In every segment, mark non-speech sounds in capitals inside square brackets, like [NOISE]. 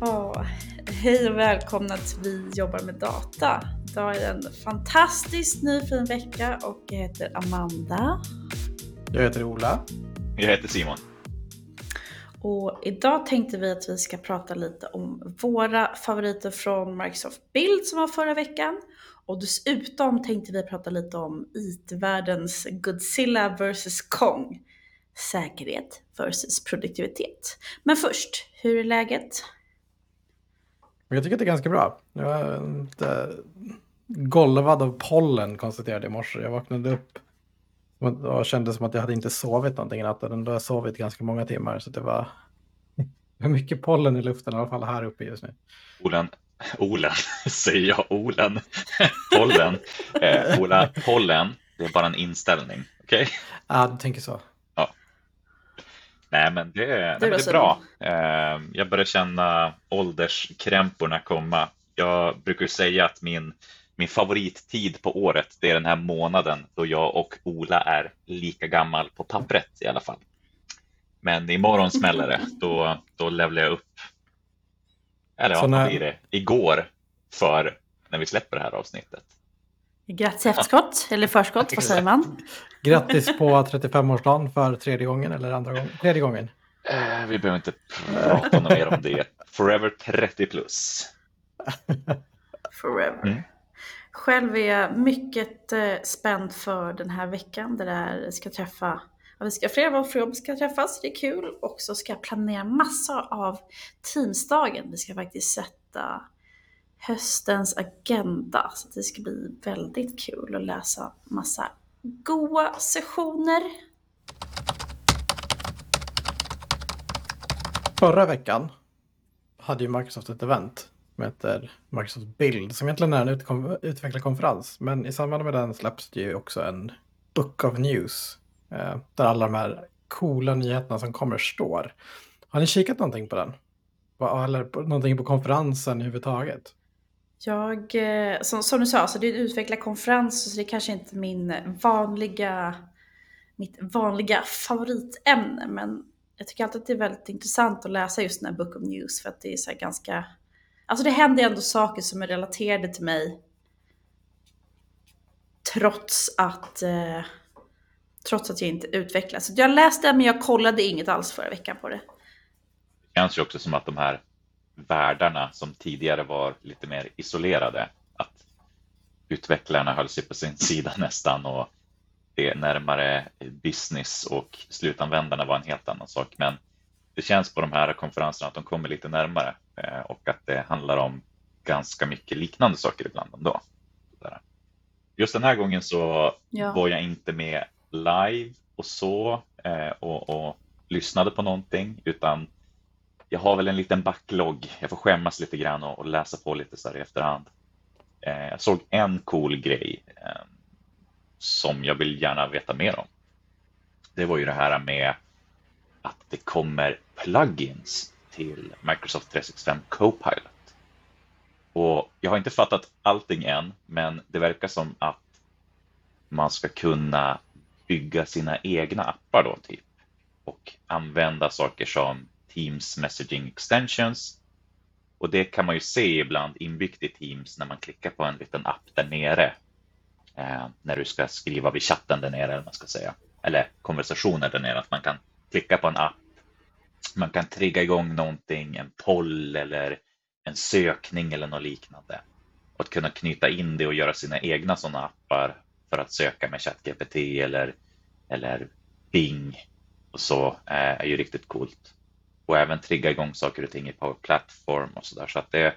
oh, hej och välkomna till Vi jobbar med data. Idag är en fantastiskt ny fin vecka och jag heter Amanda. Jag heter Ola. Jag heter Simon. Och idag tänkte vi att vi ska prata lite om våra favoriter från Microsoft Build som var förra veckan. Och dessutom tänkte vi prata lite om IT-världens Godzilla vs Kong. Säkerhet versus produktivitet. Men först, hur är läget? Jag tycker att det är ganska bra. Jag är inte golvad av pollen konstaterade jag i morse. Jag vaknade upp och kände som att jag hade inte sovit någonting i natt. Då har jag sovit ganska många timmar. Så [LAUGHS] det var mycket pollen i luften i alla fall här uppe just nu. Olen, Olen, [LAUGHS] säger jag, Olen, pollen. Eh, Ola, pollen, det är bara en inställning, okej? Okay? Ja, du tänker så. Ja. Nej, men det, det, nej, men det är bra. Eh, jag börjar känna ålderskrämporna komma. Jag brukar säga att min min favorittid på året, det är den här månaden då jag och Ola är lika gammal på pappret i alla fall. Men imorgon smäller det, då, då levlar jag upp. Eller ja, när... blir det? Igår för när vi släpper det här avsnittet. Grattis efterskott, eller förskott, vad säger man? Grattis på 35-årsplan för tredje gången eller andra gången? Tredje gången. Eh, vi behöver inte prata mer om det. Forever 30 plus. Forever. Mm. Själv är jag mycket eh, spänd för den här veckan där jag ska träffa Ja, vi ska flera av våra jobb ska träffas, det är kul. Och så ska jag planera massor av Teamsdagen. Vi ska faktiskt sätta höstens agenda. Så det ska bli väldigt kul att läsa massa goa sessioner. Förra veckan hade ju Microsoft ett event som heter Microsoft Build, som egentligen är en utvecklarkonferens. Men i samband med den släpps det ju också en Book of News, Eh, där alla de här coola nyheterna som kommer står. Har ni kikat någonting på den? Eller på, någonting på konferensen överhuvudtaget? Jag, eh, som, som du sa, så det är en utvecklarkonferens, så det är kanske inte min vanliga, mitt vanliga favoritämne, men jag tycker alltid att det är väldigt intressant att läsa just den här Book of News, för att det är så ganska Alltså det händer ändå saker som är relaterade till mig. Trots att, eh, trots att jag inte utvecklas. Så jag läste men jag kollade inget alls förra veckan på det. Det känns ju också som att de här världarna som tidigare var lite mer isolerade, att utvecklarna höll sig på sin [LAUGHS] sida nästan och det närmare business och slutanvändarna var en helt annan sak. Men det känns på de här konferenserna att de kommer lite närmare eh, och att det handlar om ganska mycket liknande saker ibland ändå. Just den här gången så ja. var jag inte med live och så eh, och, och lyssnade på någonting utan jag har väl en liten backlog. Jag får skämmas lite grann och, och läsa på lite så här i efterhand. Eh, jag såg en cool grej eh, som jag vill gärna veta mer om. Det var ju det här med att det kommer plugins till Microsoft 365 Copilot. Och jag har inte fattat allting än, men det verkar som att man ska kunna bygga sina egna appar då typ och använda saker som Teams messaging extensions. Och det kan man ju se ibland inbyggt i Teams när man klickar på en liten app där nere. Eh, när du ska skriva vid chatten där nere, eller man ska säga. Eller konversationer där nere, att man kan klicka på en app. Man kan trigga igång någonting, en poll eller en sökning eller något liknande. Och att kunna knyta in det och göra sina egna sådana appar för att söka med ChatGPT eller, eller Bing och så eh, är ju riktigt coolt. Och även trigga igång saker och ting i Power Platform och så där Så att det,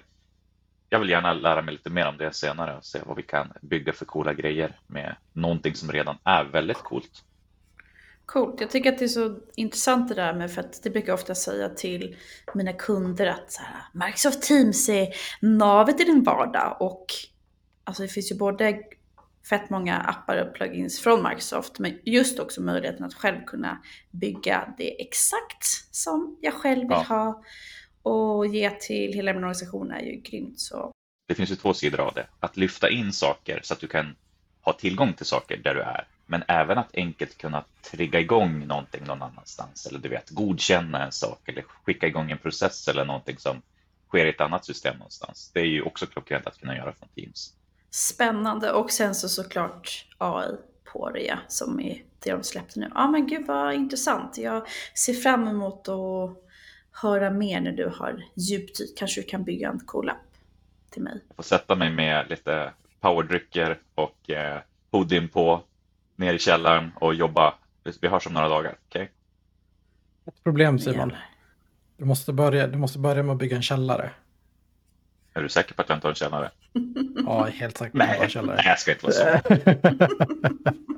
jag vill gärna lära mig lite mer om det senare och se vad vi kan bygga för coola grejer med någonting som redan är väldigt coolt. Coolt. Jag tycker att det är så intressant det där med, för att det brukar jag ofta säga till mina kunder att så här, Microsoft Teams är navet i din vardag och alltså det finns ju både fett många appar och plugins från Microsoft, men just också möjligheten att själv kunna bygga det exakt som jag själv vill ja. ha och ge till hela min organisation är ju grymt. Så. Det finns ju två sidor av det. Att lyfta in saker så att du kan ha tillgång till saker där du är Men även att enkelt kunna trigga igång någonting någon annanstans eller du vet godkänna en sak eller skicka igång en process eller någonting som sker i ett annat system någonstans. Det är ju också klockrent att kunna göra från Teams. Spännande och sen så såklart AI på det ja, som är det de släppte nu. Ja men gud vad intressant. Jag ser fram emot att höra mer när du har djupdykt. Kanske du kan bygga en cool app till mig. Jag får sätta mig med lite powerdrycker och eh, hoodien på ner i källaren och jobba. Vi hörs om några dagar? Okay? Ett problem Simon. Du måste, börja, du måste börja med att bygga en källare. Är du säker på att jag inte har en källare? [LAUGHS] Ja, helt säker på att jag har en källare. Nej, jag ska inte vara så. [LAUGHS]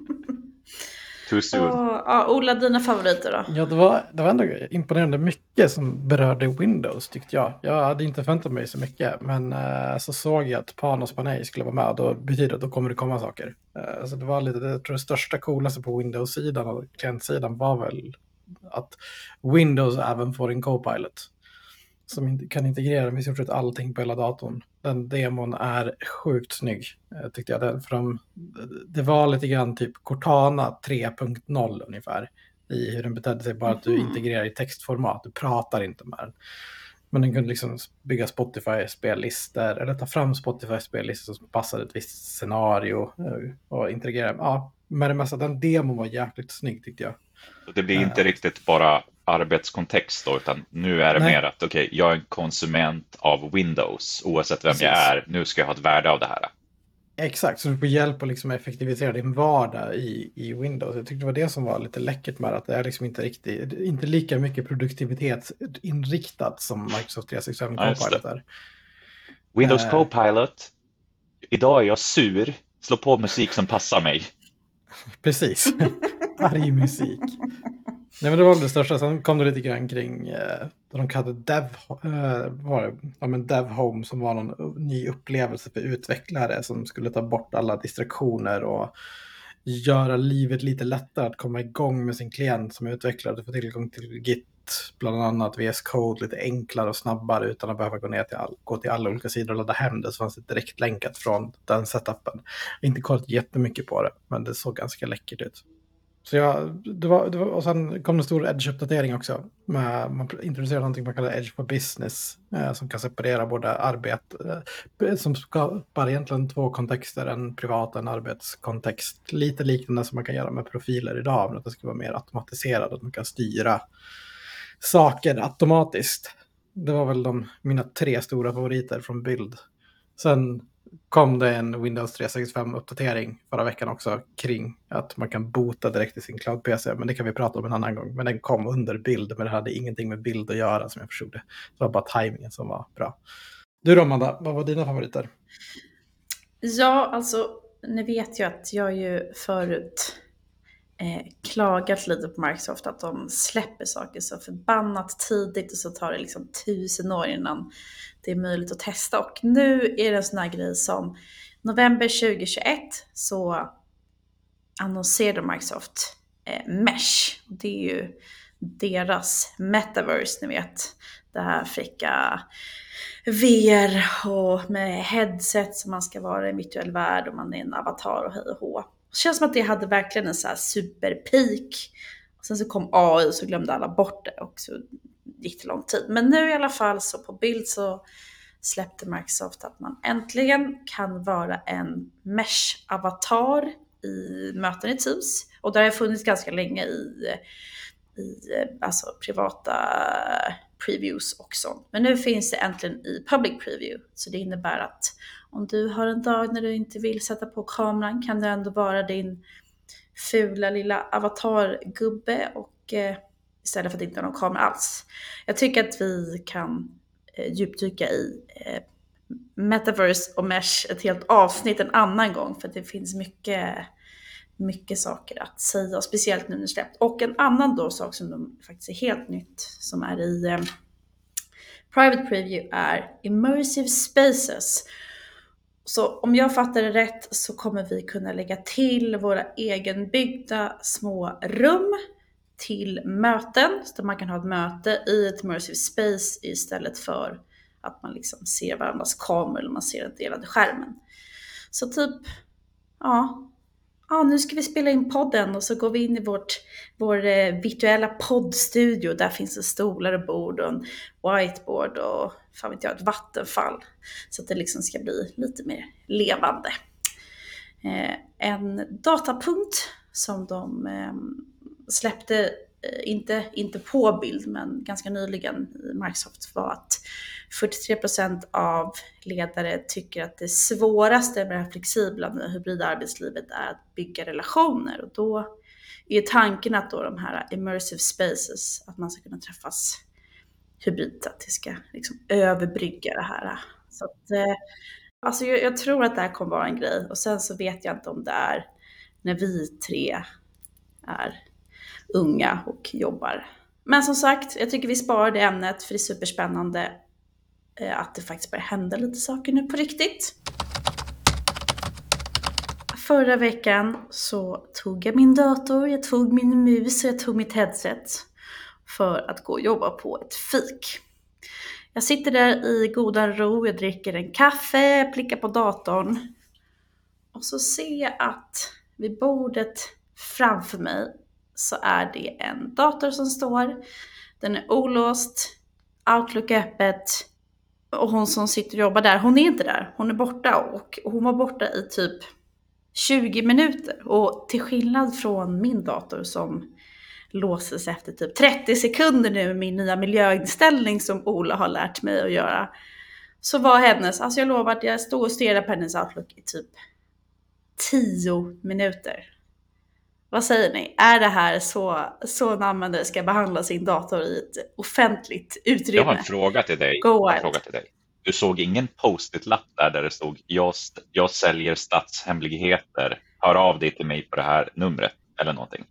Too soon. Oh, ja, Ola, dina favoriter då? Ja, det var, det var ändå imponerande mycket som berörde Windows tyckte jag. Jag hade inte förväntat mig så mycket, men uh, så såg jag att Panos Panay skulle vara med och då betyder det att då kommer det komma saker. Uh, så det var lite, jag tror det största coolaste på Windows-sidan och klientsidan var väl att Windows även får en Copilot som kan integrera med stort sett allting på hela datorn. Den demon är sjukt snygg eh, tyckte jag. Den, för de, det var lite grann typ Cortana 3.0 ungefär i hur den betedde sig. Bara att du mhm. integrerar i textformat, du pratar inte med den. Men den kunde liksom bygga Spotify-spellistor eller ta fram Spotify-spellistor som passade ett visst scenario eh, och integrera. Ja, med det mesta, den demon var jäkligt snygg tyckte jag. Det blir inte uh, riktigt bara arbetskontext då, utan nu är det Nej. mer att okej, okay, jag är en konsument av Windows, oavsett vem Precis. jag är, nu ska jag ha ett värde av det här. Exakt, så du får hjälp att liksom effektivisera din vardag i, i Windows. Jag tyckte det var det som var lite läckert med att det är liksom inte riktigt, inte lika mycket produktivitetsinriktat som Microsoft 365 ja, Copilot är. Windows uh, Copilot, idag är jag sur, slå på musik som passar mig. Precis, [LAUGHS] arg musik. Nej men det var det största. Sen kom det lite grann kring eh, de kallade Dev, eh, var det, ja, men Dev Home som var någon ny upplevelse för utvecklare som skulle ta bort alla distraktioner och göra livet lite lättare att komma igång med sin klient som utvecklare. Du får tillgång till Git, bland annat VS Code lite enklare och snabbare utan att behöva gå ner till, all, gå till alla olika sidor och ladda hem det. Så fanns det direkt länkat från den setupen. Jag har inte kollat jättemycket på det, men det såg ganska läckert ut. Så jag, det var, det var, och sen kom en stor Edge-uppdatering också. Med, man introducerade någonting man kallar Edge for Business. Eh, som kan separera både arbete, eh, som skapar egentligen två kontexter. En privat och en arbetskontext. Lite liknande som man kan göra med profiler idag. Men att det ska vara mer automatiserat. Att man kan styra saker automatiskt. Det var väl de, mina tre stora favoriter från bild. Sen kom det en Windows 365-uppdatering förra veckan också kring att man kan bota direkt i sin cloud-PC. Men det kan vi prata om en annan gång. Men den kom under bild, men det hade ingenting med bild att göra som jag förstod det. Det var bara tajmingen som var bra. Du då Amanda, vad var dina favoriter? Ja, alltså, ni vet ju att jag ju förut eh, klagat lite på Microsoft att de släpper saker så förbannat tidigt och så tar det liksom tusen år innan det är möjligt att testa. Och nu är det en sån här grej som november 2021 så annonserade Microsoft eh, Mesh. Det är ju deras metaverse, ni vet. Det här fräcka VR och med headset som man ska vara i en virtuell värld och man är en avatar och hej och hå. Det känns som att det hade verkligen en så här superpeak. Sen så kom AI och så glömde alla bort det och så gick det lång tid. Men nu i alla fall så på bild så släppte Microsoft att man äntligen kan vara en Mesh-avatar i möten i Teams. Och det har funnits ganska länge i, i alltså privata previews och sånt. Men nu finns det äntligen i public preview. Så det innebär att om du har en dag när du inte vill sätta på kameran kan du ändå vara din fula lilla avatargubbe och eh, istället för att inte ha någon kamera alls. Jag tycker att vi kan eh, djupdyka i eh, Metaverse och Mesh ett helt avsnitt en annan gång för det finns mycket, mycket saker att säga, och speciellt nu när det släppt. Och en annan då sak som de faktiskt är helt nytt som är i eh, Private Preview är Immersive Spaces. Så om jag fattar det rätt så kommer vi kunna lägga till våra egenbyggda små rum till möten, så att man kan ha ett möte i ett immersive space istället för att man liksom ser varandras kameror eller man ser en delade skärmen. Så typ, ja, ah, nu ska vi spela in podden och så går vi in i vårt, vår eh, virtuella poddstudio. Där finns det stolar och bord och en whiteboard och fan vet jag, ett vattenfall. Så att det liksom ska bli lite mer levande. Eh, en datapunkt som de eh, släppte, Eh, inte, inte på bild, men ganska nyligen i Microsoft var att 43% av ledare tycker att det svåraste med det här flexibla med hybrida arbetslivet är att bygga relationer. Och då är tanken att då de här immersive spaces, att man ska kunna träffas hybrid, att det ska liksom överbrygga det här. Så att, eh, alltså jag, jag, tror att det här kommer vara en grej och sen så vet jag inte om det är när vi tre är unga och jobbar. Men som sagt, jag tycker vi sparar det ämnet för det är superspännande eh, att det faktiskt börjar hända lite saker nu på riktigt. Förra veckan så tog jag min dator, jag tog min mus och jag tog mitt headset för att gå och jobba på ett fik. Jag sitter där i godan ro, jag dricker en kaffe, plickar på datorn och så ser jag att vid bordet framför mig så är det en dator som står. Den är olåst, Outlook öppet, och hon som sitter och jobbar där, hon är inte där. Hon är borta och hon var borta i typ 20 minuter. Och till skillnad från min dator som låses efter typ 30 sekunder nu med min nya miljöinställning som Ola har lärt mig att göra. Så var hennes, alltså jag lovar att jag stod och stirrade på hennes Outlook i typ 10 minuter. Vad säger ni? Är det här så, så en användare ska behandla sin dator i ett offentligt utrymme? Jag har en fråga till dig. Go en fråga till dig. Du såg ingen post-it-lapp där, där det stod jag, jag säljer statshemligheter. Hör av dig till mig på det här numret eller någonting.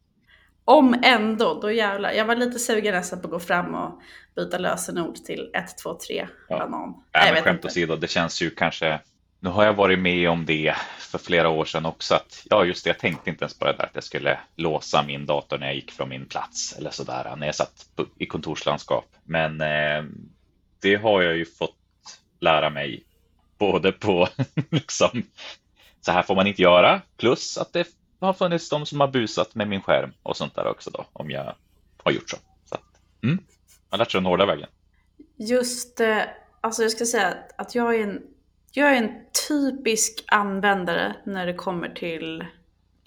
Om ändå, då jävlar. Jag var lite sugen nästan på att gå fram och byta lösenord till 123 ja. banan. Nej, men skämt åsido, det känns ju kanske nu har jag varit med om det för flera år sedan också. Att, ja, just det, jag tänkte inte ens på det där att jag skulle låsa min dator när jag gick från min plats eller sådär när jag satt i kontorslandskap. Men eh, det har jag ju fått lära mig både på [LAUGHS] liksom så här får man inte göra plus att det har funnits de som har busat med min skärm och sånt där också då om jag har gjort så. så att, mm, jag har lärt sig den hårda vägen. Just, eh, alltså jag ska säga att jag är en jag är en typisk användare när det kommer till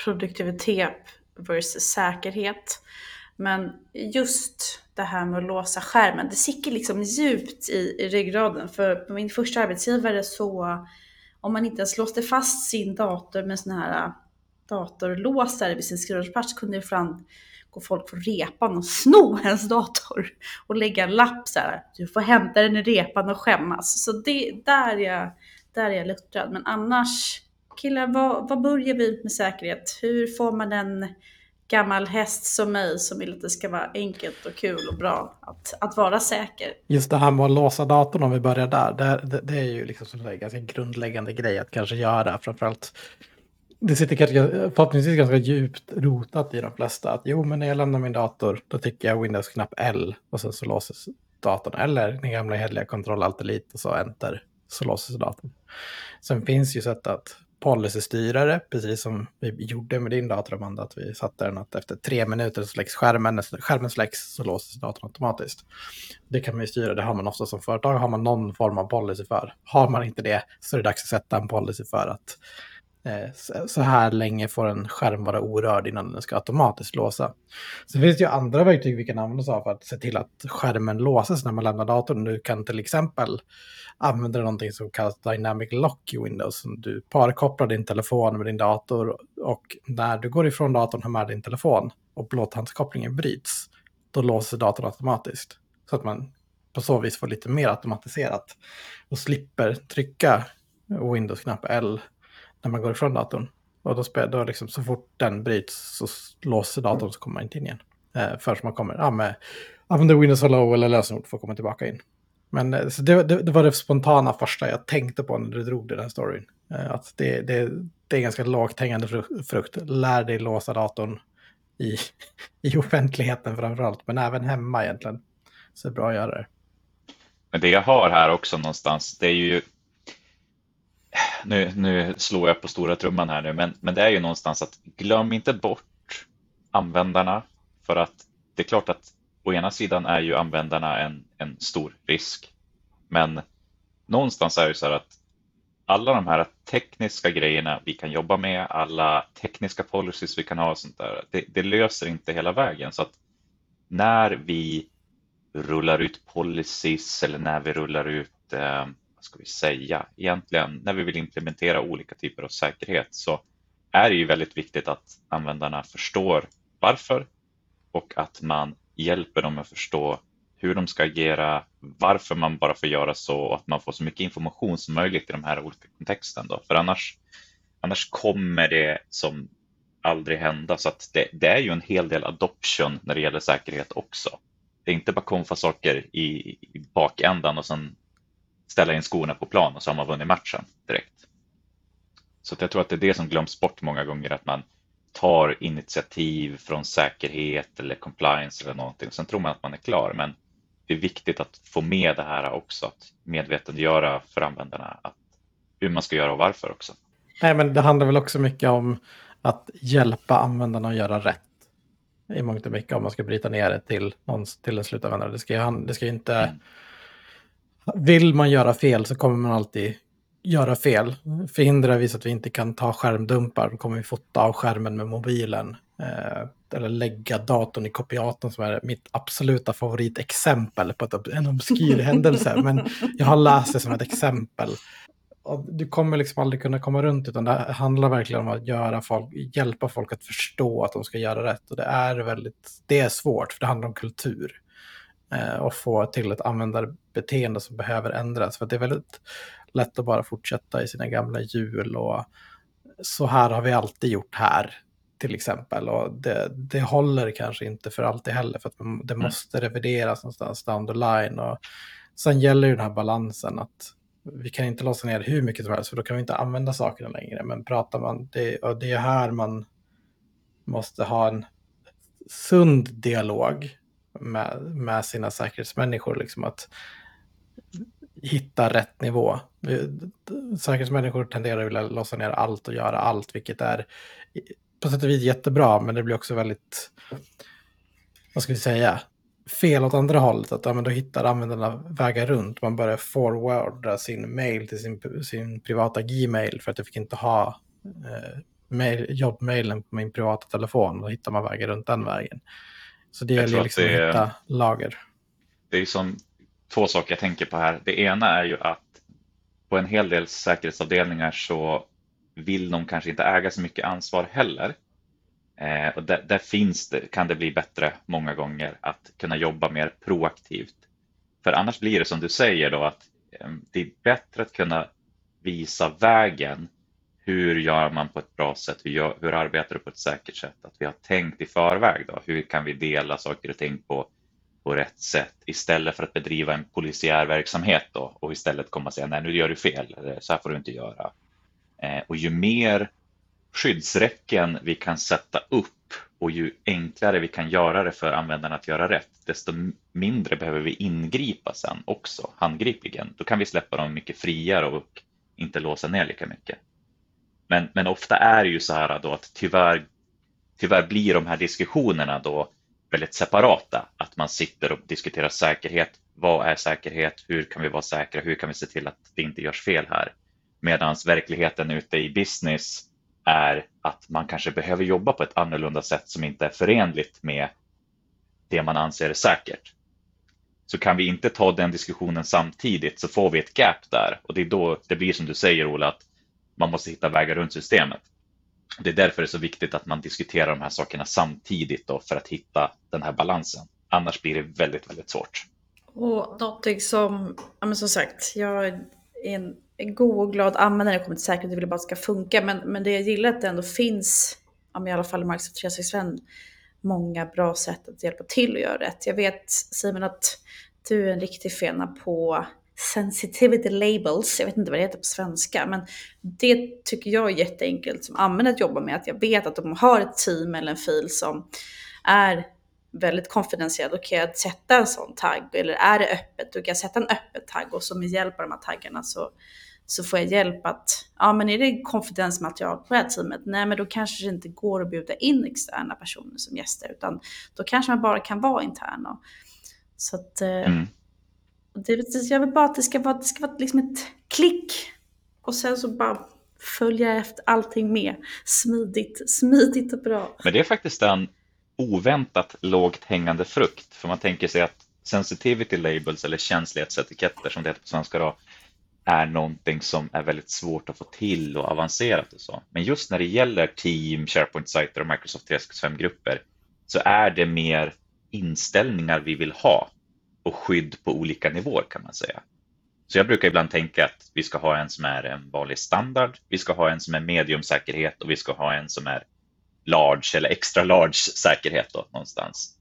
produktivitet versus säkerhet. Men just det här med att låsa skärmen, det sitter liksom djupt i, i ryggraden. För på min första arbetsgivare så, om man inte ens låste fast sin dator med sån här äh, datorlåsare vid sin skrivbordsplats kunde det fram gå folk från repan och sno [LAUGHS] ens dator och lägga en lapp så här, du får hämta den i repan och skämmas. Så det, där jag där är jag luttrad. Men annars, killar, vad, vad börjar vi med säkerhet? Hur får man en gammal häst som mig som vill att det ska vara enkelt och kul och bra att, att vara säker. Just det här med att låsa datorn om vi börjar där, det, det, det är ju liksom en ganska grundläggande grej att kanske göra. Framförallt, det sitter kanske förhoppningsvis ganska djupt rotat i de flesta. Att jo, men när jag lämnar min dator då tycker jag Windows-knapp L och sen så låses datorn. Eller den gamla hederliga kontroll-alt-elit, och så enter så låses datorn. Sen finns ju sätt att policystyra precis som vi gjorde med din dator Amanda, att vi satte den att efter tre minuter så släcks skärmen, när skärmen släcks så låses datorn automatiskt. Det kan man ju styra, det har man ofta som företag, har man någon form av policy för. Har man inte det så är det dags att sätta en policy för att Eh, så här länge får en skärm vara orörd innan den ska automatiskt låsa. Sen finns det ju andra verktyg vi kan använda oss av för att se till att skärmen låses när man lämnar datorn. Du kan till exempel använda någonting som kallas Dynamic Lock i Windows. Du parkopplar din telefon med din dator och när du går ifrån datorn och med din telefon och blåtandskopplingen bryts, då låser datorn automatiskt. Så att man på så vis får lite mer automatiserat och slipper trycka Windows-knapp L när man går ifrån datorn. Och då, spel, då liksom, så fort den bryts så låser datorn så kommer man inte in igen. Eh, förrän man kommer, ja, med, använder Windows Hello eller lösenord för att komma tillbaka in. Men eh, så det, det, det, var det spontana första jag tänkte på när du drog den här storyn. Eh, att det, det, det är ganska lågt hängande frukt. Lär dig låsa datorn i, [LAUGHS] i offentligheten framförallt, men även hemma egentligen. Så det är bra att göra det. Men det jag har här också någonstans, det är ju nu, nu slår jag på stora trumman här nu, men, men det är ju någonstans att glöm inte bort användarna för att det är klart att å ena sidan är ju användarna en, en stor risk, men någonstans är det så här att alla de här tekniska grejerna vi kan jobba med, alla tekniska policies vi kan ha och sånt där, det, det löser inte hela vägen. Så att när vi rullar ut policies eller när vi rullar ut, eh, ska vi säga, egentligen när vi vill implementera olika typer av säkerhet så är det ju väldigt viktigt att användarna förstår varför och att man hjälper dem att förstå hur de ska agera, varför man bara får göra så och att man får så mycket information som möjligt i de här olika kontexten. Då. För annars, annars kommer det som aldrig hända. Så att det, det, är ju en hel del adoption när det gäller säkerhet också. Det är inte bara konfa saker i, i bakändan och sen ställa in skorna på plan och så har man vunnit matchen direkt. Så jag tror att det är det som glöms bort många gånger, att man tar initiativ från säkerhet eller compliance eller någonting. Sen tror man att man är klar, men det är viktigt att få med det här också, att medvetandegöra för användarna att hur man ska göra och varför också. Nej, men det handlar väl också mycket om att hjälpa användarna att göra rätt. I mångt och mycket om man ska bryta ner det till, någon, till en slutanvändare. Det ska ju, det ska inte... Mm. Vill man göra fel så kommer man alltid göra fel. Förhindrar vi så att vi inte kan ta skärmdumpar, då kommer vi fota av skärmen med mobilen. Eh, eller lägga datorn i kopiatorn som är mitt absoluta favoritexempel på ett, en obskyr händelse. Men jag har läst det som ett exempel. Och du kommer liksom aldrig kunna komma runt utan det handlar verkligen om att göra folk, hjälpa folk att förstå att de ska göra rätt. Och det är väldigt, det är svårt för det handlar om kultur. Eh, och få till ett användarbeteende som behöver ändras. För det är väldigt lätt att bara fortsätta i sina gamla hjul och så här har vi alltid gjort här till exempel. Och det, det håller kanske inte för alltid heller för att det mm. måste revideras någonstans down the line. Och sen gäller ju den här balansen att vi kan inte låsa ner hur mycket som helst för då kan vi inte använda sakerna längre. Men pratar man, det, och det är här man måste ha en sund dialog med, med sina säkerhetsmänniskor. Liksom att hitta rätt nivå. Säkerhetsmänniskor tenderar att vilja låsa ner allt och göra allt, vilket är på sätt och vis jättebra, men det blir också väldigt, vad ska vi säga, fel åt andra hållet. Att ja, men då hittar användarna vägar runt. Man börjar forwarda sin mail till sin, sin privata Gmail för att jag fick inte ha eh, jobbmailen på min privata telefon. Då hittar man vägar runt den vägen. Så det gäller liksom att hitta lager. Det är som två saker jag tänker på här. Det ena är ju att på en hel del säkerhetsavdelningar så vill de kanske inte äga så mycket ansvar heller. Eh, och där, där, finns det, kan det bli bättre många gånger att kunna jobba mer proaktivt. För annars blir det som du säger då att eh, det är bättre att kunna visa vägen. Hur gör man på ett bra sätt? Hur, gör, hur arbetar du på ett säkert sätt? Att vi har tänkt i förväg. Då. Hur kan vi dela saker och ting på på rätt sätt istället för att bedriva en polisiär verksamhet då, och istället komma och säga nej nu gör du fel, så här får du inte göra. Eh, och ju mer skyddsräcken vi kan sätta upp och ju enklare vi kan göra det för användarna att göra rätt, desto mindre behöver vi ingripa sen också handgripligen. Då kan vi släppa dem mycket friare och inte låsa ner lika mycket. Men, men ofta är det ju så här då att tyvärr, tyvärr blir de här diskussionerna då väldigt separata. Att man sitter och diskuterar säkerhet. Vad är säkerhet? Hur kan vi vara säkra? Hur kan vi se till att det inte görs fel här? Medan verkligheten ute i business är att man kanske behöver jobba på ett annorlunda sätt som inte är förenligt med det man anser är säkert. Så kan vi inte ta den diskussionen samtidigt så får vi ett gap där och det är då det blir som du säger Ola att man måste hitta vägar runt systemet. Det är därför det är så viktigt att man diskuterar de här sakerna samtidigt då för att hitta den här balansen. Annars blir det väldigt, väldigt svårt. Och någonting som, ja men som sagt, jag är en, god och glad användare när det kommer till säkerhet, jag vill bara att det ska funka. Men, men det jag gillar är att det ändå finns, ja, i alla fall i Marks 365, många bra sätt att hjälpa till och göra rätt. Jag vet Simon att du är en riktig fena på sensitivity labels, jag vet inte vad det heter på svenska, men det tycker jag är jätteenkelt som användare att jobba med, att jag vet att de har ett team eller en fil som är väldigt konfidentiell, då kan jag sätta en sån tagg, eller är det öppet, då kan jag sätta en öppen tagg och så med hjälp av de här taggarna så, så får jag hjälp att, ja men är det konfidensmaterial på det här teamet, nej men då kanske det inte går att bjuda in externa personer som gäster, utan då kanske man bara kan vara interna. Så att, eh, mm det, jag vill bara att det ska vara, det ska vara liksom ett klick och sen så bara följa efter allting med smidigt, smidigt och bra. Men det är faktiskt en oväntat lågt hängande frukt, för man tänker sig att sensitivity labels eller känslighetsetiketter som det heter på svenska då, är någonting som är väldigt svårt att få till och avancerat och så. Men just när det gäller team, SharePoint-sajter och Microsoft 365-grupper så är det mer inställningar vi vill ha och skydd på olika nivåer kan man säga. Så jag brukar ibland tänka att vi ska ha en som är en vanlig standard, vi ska ha en som är mediumsäkerhet och vi ska ha en som är large eller extra large säkerhet då, någonstans.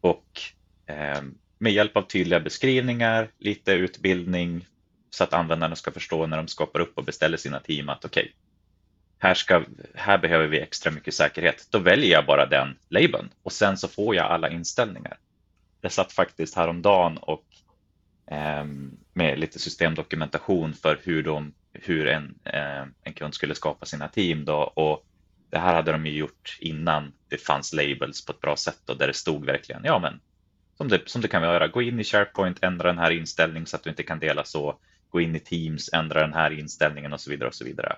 Och eh, med hjälp av tydliga beskrivningar, lite utbildning så att användarna ska förstå när de skapar upp och beställer sina team att okej, okay, här, här behöver vi extra mycket säkerhet. Då väljer jag bara den labeln och sen så får jag alla inställningar. Jag satt faktiskt häromdagen och eh, med lite systemdokumentation för hur, de, hur en, eh, en kund skulle skapa sina team då och det här hade de ju gjort innan det fanns labels på ett bra sätt och där det stod verkligen, ja men som det, som det kan göra, gå in i SharePoint, ändra den här inställningen så att du inte kan dela så, gå in i Teams, ändra den här inställningen och så vidare och så vidare.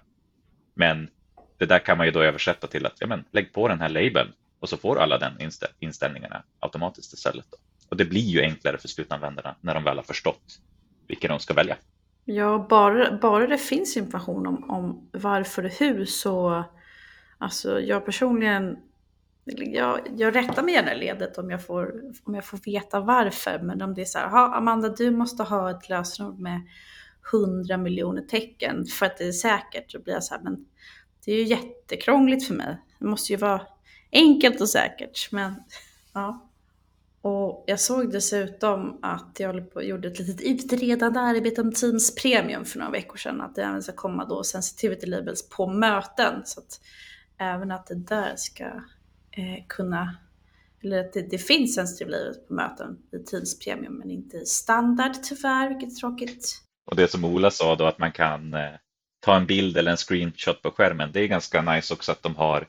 Men det där kan man ju då översätta till att ja, men, lägg på den här labeln och så får alla den inställ inställningarna automatiskt istället. Då. Och det blir ju enklare för slutanvändarna när de väl har förstått vilka de ska välja. Ja, bara, bara det finns information om, om varför och hur så, alltså jag personligen, jag, jag rättar mig gärna i ledet om jag, får, om jag får veta varför, men om det är så här, Amanda du måste ha ett lösenord med 100 miljoner tecken för att det är säkert, så blir jag så här, men det är ju jättekrångligt för mig. Det måste ju vara enkelt och säkert, men ja. Och jag såg dessutom att jag gjorde ett litet utredande arbete om Teams Premium för några veckor sedan. Att det även ska komma då sensitivity labels på möten. Så att även att det där ska eh, kunna, eller att det, det finns sensitive labels på möten i Teams Premium men inte i standard tyvärr, vilket är tråkigt. Och det som Ola sa då att man kan eh, ta en bild eller en screenshot på skärmen. Det är ganska nice också att de har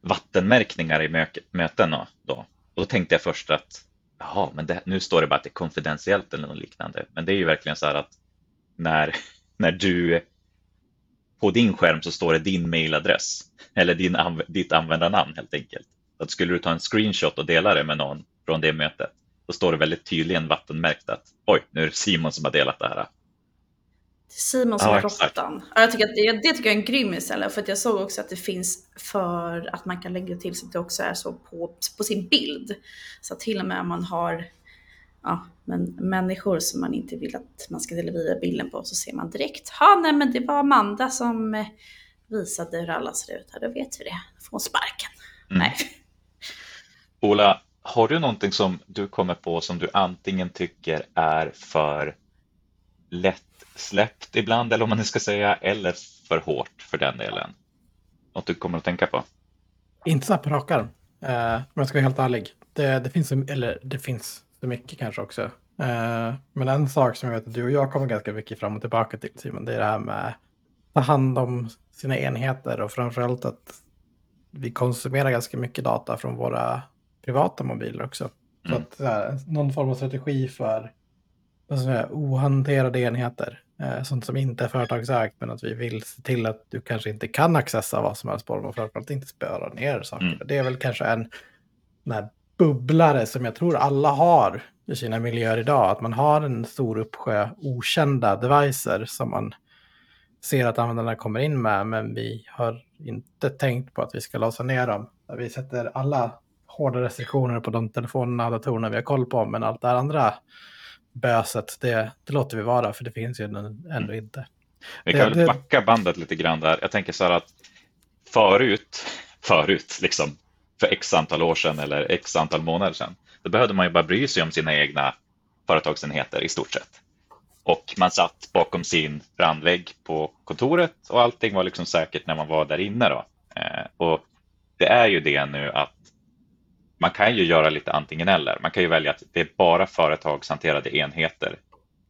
vattenmärkningar i möten. Då. Och då tänkte jag först att jaha, men det, nu står det bara att det är konfidentiellt eller något liknande. Men det är ju verkligen så här att när, [LAUGHS] när du på din skärm så står det din mailadress eller din, ditt användarnamn helt enkelt. Att skulle du ta en screenshot och dela det med någon från det mötet, då står det väldigt tydligen vattenmärkt att oj, nu är det Simon som har delat det här. Simon som ja, råttan. Ja, jag tycker att det, det tycker jag är en grym istället. För att jag såg också att det finns för att man kan lägga till så att det också är så på, på sin bild. Så att till och med om man har ja, men människor som man inte vill att man ska dela vidare bilden på så ser man direkt. Ja, nej men det var Amanda som eh, visade hur alla ser ut. Här, då vet vi det. Får hon sparken. Mm. Nej. Ola, har du någonting som du kommer på som du antingen tycker är för lätt släppt ibland, eller om man nu ska säga, eller för hårt för den delen? Något du kommer att tänka på? Inte så här på rak arm, eh, om jag ska vara helt ärlig. Det, det, finns, eller det finns så mycket kanske också. Eh, men en sak som jag vet att du och jag kommer ganska mycket fram och tillbaka till Simon, det är det här med att ta hand om sina enheter och framförallt att vi konsumerar ganska mycket data från våra privata mobiler också. Så mm. att så här, någon form av strategi för säga, ohanterade enheter. Eh, sånt som inte är företagsägt men att vi vill se till att du kanske inte kan accessa vad som helst på dem och framförallt inte spöra ner saker. Mm. Det är väl kanske en här, bubblare som jag tror alla har i sina miljöer idag. Att man har en stor uppsjö okända devicer som man ser att användarna kommer in med men vi har inte tänkt på att vi ska låsa ner dem. Vi sätter alla hårda restriktioner på de telefonerna och datorerna vi har koll på men allt det andra böset, det, det låter vi vara för det finns ju ändå inte. Vi kan det, väl backa bandet lite grann där. Jag tänker så här att förut, förut liksom, för x antal år sedan eller x antal månader sedan, då behövde man ju bara bry sig om sina egna företagsenheter i stort sett. Och man satt bakom sin brandvägg på kontoret och allting var liksom säkert när man var där inne. Då. Eh, och det är ju det nu att man kan ju göra lite antingen eller. Man kan ju välja att det är bara företagshanterade enheter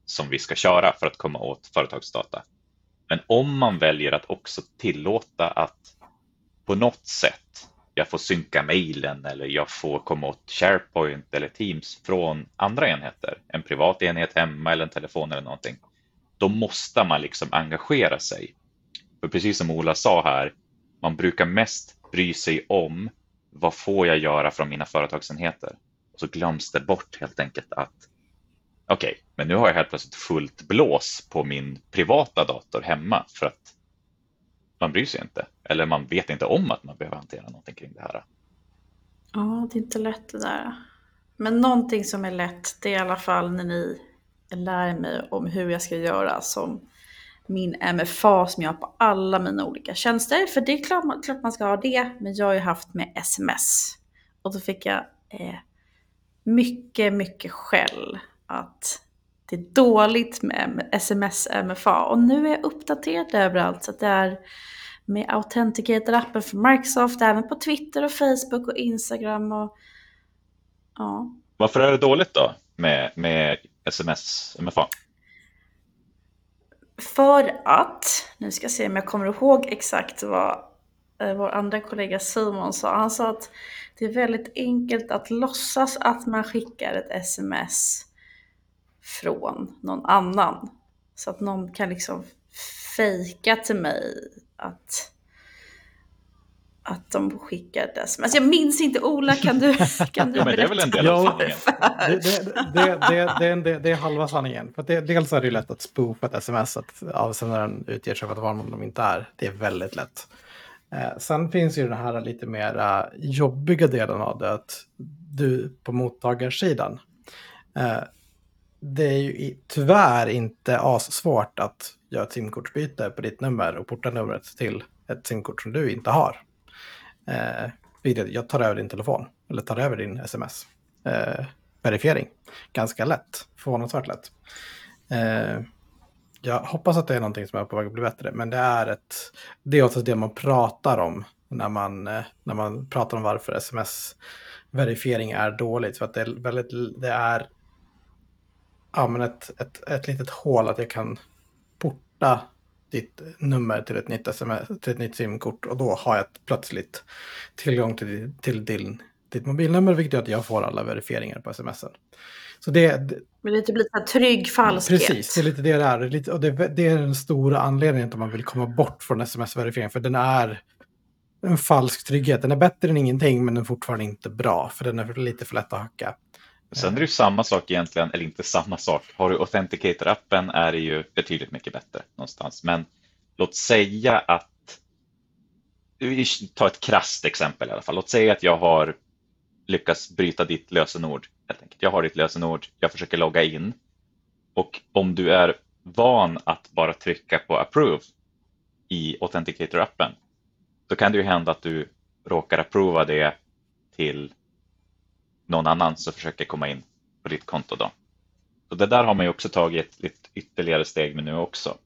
som vi ska köra för att komma åt företagsdata. Men om man väljer att också tillåta att på något sätt jag får synka mejlen eller jag får komma åt SharePoint eller Teams från andra enheter, en privat enhet hemma eller en telefon eller någonting, då måste man liksom engagera sig. För precis som Ola sa här, man brukar mest bry sig om vad får jag göra från mina företagsenheter? Och så glöms det bort helt enkelt att okej, okay, men nu har jag helt plötsligt fullt blås på min privata dator hemma för att man bryr sig inte. Eller man vet inte om att man behöver hantera någonting kring det här. Ja, det är inte lätt det där. Men någonting som är lätt, det är i alla fall när ni lär mig om hur jag ska göra som min MFA som jag har på alla mina olika tjänster. För det är klart, klart man ska ha det, men jag har ju haft med sms. Och då fick jag eh, mycket, mycket skäll att det är dåligt med sms-MFA. Och nu är jag uppdaterad överallt så att det är med Authenticator-appen för Microsoft, även på Twitter och Facebook och Instagram. Och, ja. Varför är det dåligt då med, med sms-MFA? För att, nu ska jag se om jag kommer ihåg exakt vad eh, vår andra kollega Simon sa. Han sa att det är väldigt enkelt att låtsas att man skickar ett sms från någon annan. Så att någon kan liksom fejka till mig att, att de skickar ett sms. Jag minns inte, Ola kan du, [LAUGHS] kan du ja, men Det är väl en del av sanningen? Det, det, det, det, det, är halva sanningen. För det, dels är det ju lätt att spoofa ett sms, att avsändaren utger sig för att vara någon de inte är. Det är väldigt lätt. Eh, sen finns ju den här lite mer jobbiga delen av det, att du på mottagarsidan eh, det är ju tyvärr inte assvårt att göra ett simkortsbyte på ditt nummer och porta numret till ett simkort som du inte har. Eh, jag tar över din telefon eller tar över din sms. Eh, verifiering. Ganska lätt, förvånansvärt lätt. Eh, jag hoppas att det är någonting som är på väg att bli bättre, men det är ett... Det är också det man pratar om när man, eh, när man pratar om varför sms-verifiering är dåligt. För att det är väldigt, det är ja, men ett, ett, ett litet hål att jag kan porta ditt nummer till ett nytt, SMS, till ett nytt simkort och då har jag plötsligt tillgång till, till din, ditt mobilnummer vilket gör att jag får alla verifieringar på smsen. Så det, men det blir lite trygg falskhet. Precis, det är lite det det är. Lite, och det, det, är den stora anledningen till att man vill komma bort från sms-verifiering. För den är en falsk trygghet. Den är bättre än ingenting men den är fortfarande inte bra. För den är lite för lätt att hacka. Sen är det ju samma sak egentligen, eller inte samma sak. Har du Authenticator-appen är det ju betydligt mycket bättre någonstans. Men låt säga att, vi tar ett krasst exempel i alla fall. Låt säga att jag har lyckats bryta ditt lösenord. Helt enkelt. Jag har ditt lösenord, jag försöker logga in. Och om du är van att bara trycka på approve i Authenticator-appen, då kan det ju hända att du råkar approva det till någon annan som försöker komma in på ditt konto. Då. Så det där har man ju också tagit ett ytterligare steg med nu också.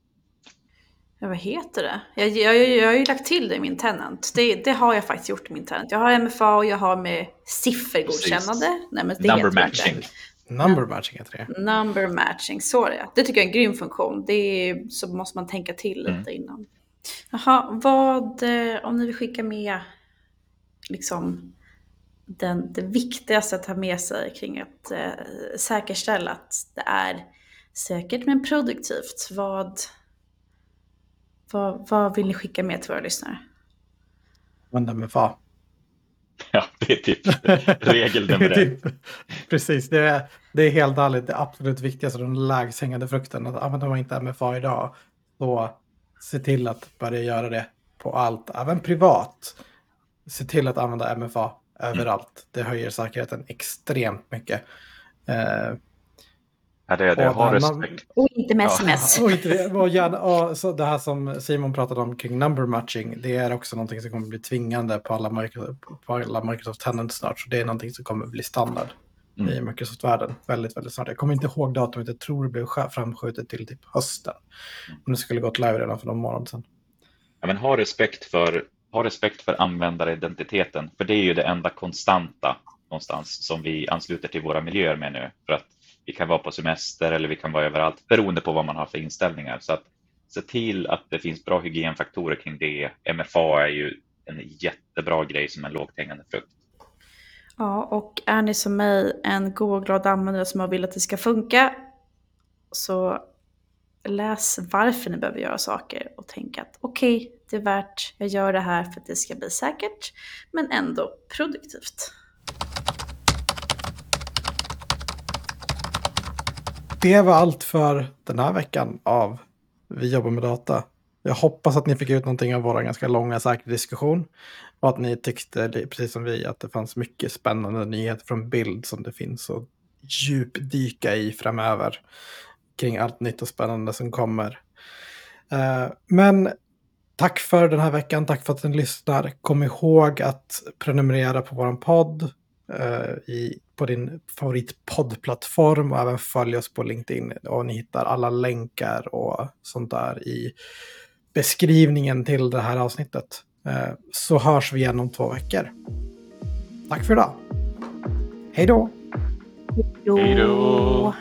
Ja, vad heter det? Jag, jag, jag, jag har ju lagt till det i min tenant. Det, det, har jag faktiskt gjort i min tenant. Jag har MFA och jag har med siffergodkännande. Nej, men det Number matching. Number matching heter det. Number matching, så är det. Det tycker jag är en grym funktion. Det är, så måste man tänka till lite mm. innan. Jaha, vad, eh, om ni vill skicka med liksom den, det viktigaste att ha med sig kring att eh, säkerställa att det är säkert men produktivt. Vad, vad, vad vill ni skicka med till våra lyssnare? Använda med FA. Ja, det är typ regel nummer [LAUGHS] typ, Precis, det är, det är helt ärligt det absolut viktigaste, den lägst hängande frukten. Att använder man inte MFA idag, så se till att börja göra det på allt, även privat. Se till att använda MFA överallt. Det höjer säkerheten extremt mycket. Eh, Ja, det är det. Ha respekt. Och inte med sms. Ja, [LAUGHS] och inte, och gärna, och så det här som Simon pratade om kring number matching, det är också någonting som kommer bli tvingande på alla Microsoft, på alla Microsoft Tenants snart. Så det är någonting som kommer bli standard mm. i Microsoft-världen väldigt, väldigt snart. Jag kommer inte ihåg datumet, jag tror det blev framskjutet till typ hösten. Men det skulle gått live redan för någon månad sedan. Ja, men ha respekt för ha respekt för användaridentiteten, för det är ju det enda konstanta någonstans som vi ansluter till våra miljöer med nu. För att vi kan vara på semester eller vi kan vara överallt beroende på vad man har för inställningar. Så att se till att det finns bra hygienfaktorer kring det. MFA är ju en jättebra grej som en lågt hängande frukt. Ja, och är ni som mig en god och glad användare som har vill att det ska funka så läs varför ni behöver göra saker och tänk att okej, okay, det är värt, jag gör det här för att det ska bli säkert men ändå produktivt. Det var allt för den här veckan av Vi jobbar med data. Jag hoppas att ni fick ut någonting av vår ganska långa säkerhetsdiskussion. Och att ni tyckte, precis som vi, att det fanns mycket spännande nyheter från bild som det finns att djupdyka i framöver. Kring allt nytt och spännande som kommer. Eh, men tack för den här veckan, tack för att ni lyssnar. Kom ihåg att prenumerera på vår podd uh, i, på din favoritpoddplattform och även följ oss på LinkedIn. Och ni hittar alla länkar och sånt där i beskrivningen till det här avsnittet. Eh, så hörs vi igen om två veckor. Tack för idag. Hej då! Hej då!